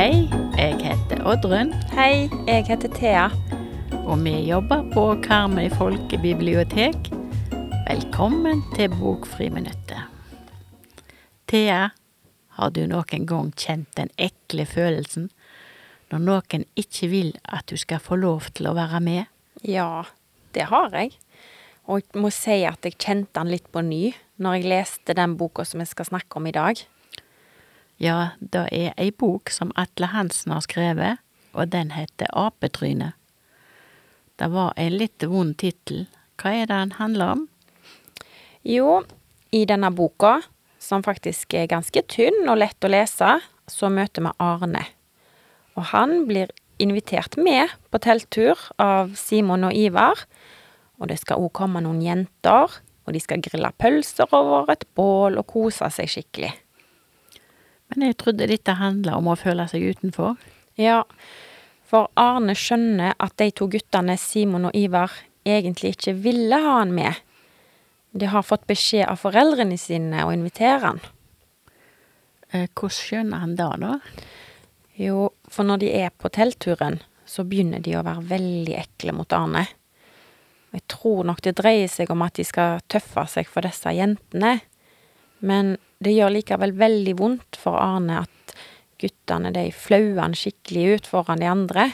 Hei, jeg heter Oddrun, Hei, jeg heter Thea. og vi jobber på Karmøy folkebibliotek. Velkommen til Bokfriminuttet. Thea, har du noen gang kjent den ekle følelsen når noen ikke vil at du skal få lov til å være med? Ja, det har jeg. Og jeg må si at jeg kjente den litt på ny når jeg leste den boka som jeg skal snakke om i dag. Ja, det er ei bok som Atle Hansen har skrevet, og den heter Apetryne. Det var en litt vond tittel. Hva er det den handler om? Jo, i denne boka, som faktisk er ganske tynn og lett å lese, så møter vi Arne. Og han blir invitert med på telttur av Simon og Ivar. Og det skal òg komme noen jenter, og de skal grille pølser over et bål og kose seg skikkelig. Men jeg trodde dette handla om å føle seg utenfor. Ja, for Arne skjønner at de to guttene, Simon og Ivar, egentlig ikke ville ha han med. De har fått beskjed av foreldrene sine å invitere han. Eh, Hvordan skjønner han det, da? Jo, for når de er på teltturen, så begynner de å være veldig ekle mot Arne. Jeg tror nok det dreier seg om at de skal tøffe seg for disse jentene. Men det gjør likevel veldig vondt for Arne at guttene de flauer han skikkelig ut foran de andre.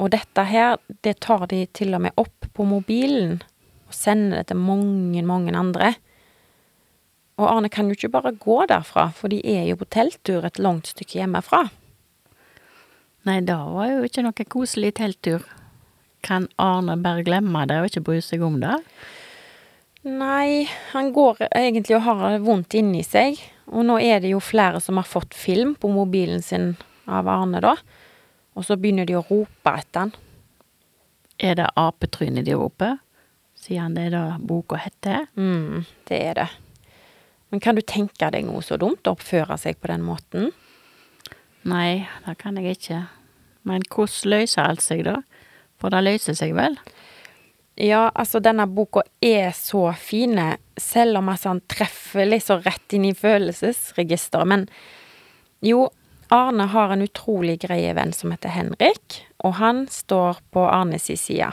Og dette her, det tar de til og med opp på mobilen og sender det til mange, mange andre. Og Arne kan jo ikke bare gå derfra, for de er jo på telttur et langt stykke hjemmefra. Nei, det var jo ikke noe koselig telttur. Kan Arne bare glemme det og ikke bry seg om det? Nei, han går egentlig og har det vondt inni seg. Og nå er det jo flere som har fått film på mobilen sin av Arne, da. Og så begynner de å rope etter han. Er det apetrynet de roper? Siden det er det boka heter? mm, det er det. Men kan du tenke deg noe så dumt å oppføre seg på den måten? Nei, det kan jeg ikke. Men hvordan løser alt seg, da? For det løser seg vel? Ja, altså, denne boka er så fine, selv om altså, han treffer litt så rett inn i følelsesregisteret. Men jo, Arne har en utrolig greie venn som heter Henrik, og han står på Arnes side.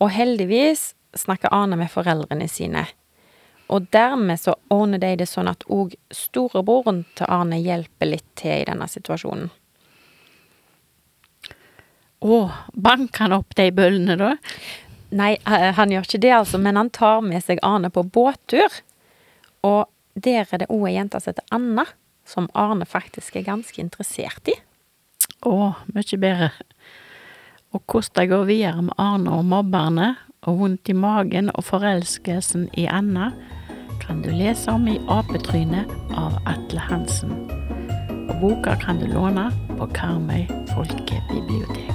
Og heldigvis snakker Arne med foreldrene sine. Og dermed så ordner de det sånn at òg storebroren til Arne hjelper litt til i denne situasjonen. Å, banker han opp de bøllene, da? Nei, eh, han gjør ikke det, altså, men han tar med seg Arne på båttur. Og der er det òg ei jente som heter Anna, som Arne faktisk er ganske interessert i. Å, mye bedre. Og hvordan det går videre med Arne og mobberne, og vondt i magen og forelskelsen i Anna, kan du lese om i Apetrynet av Atle Hansen. Og boka kan du låne på Karmøy folkebibliotek.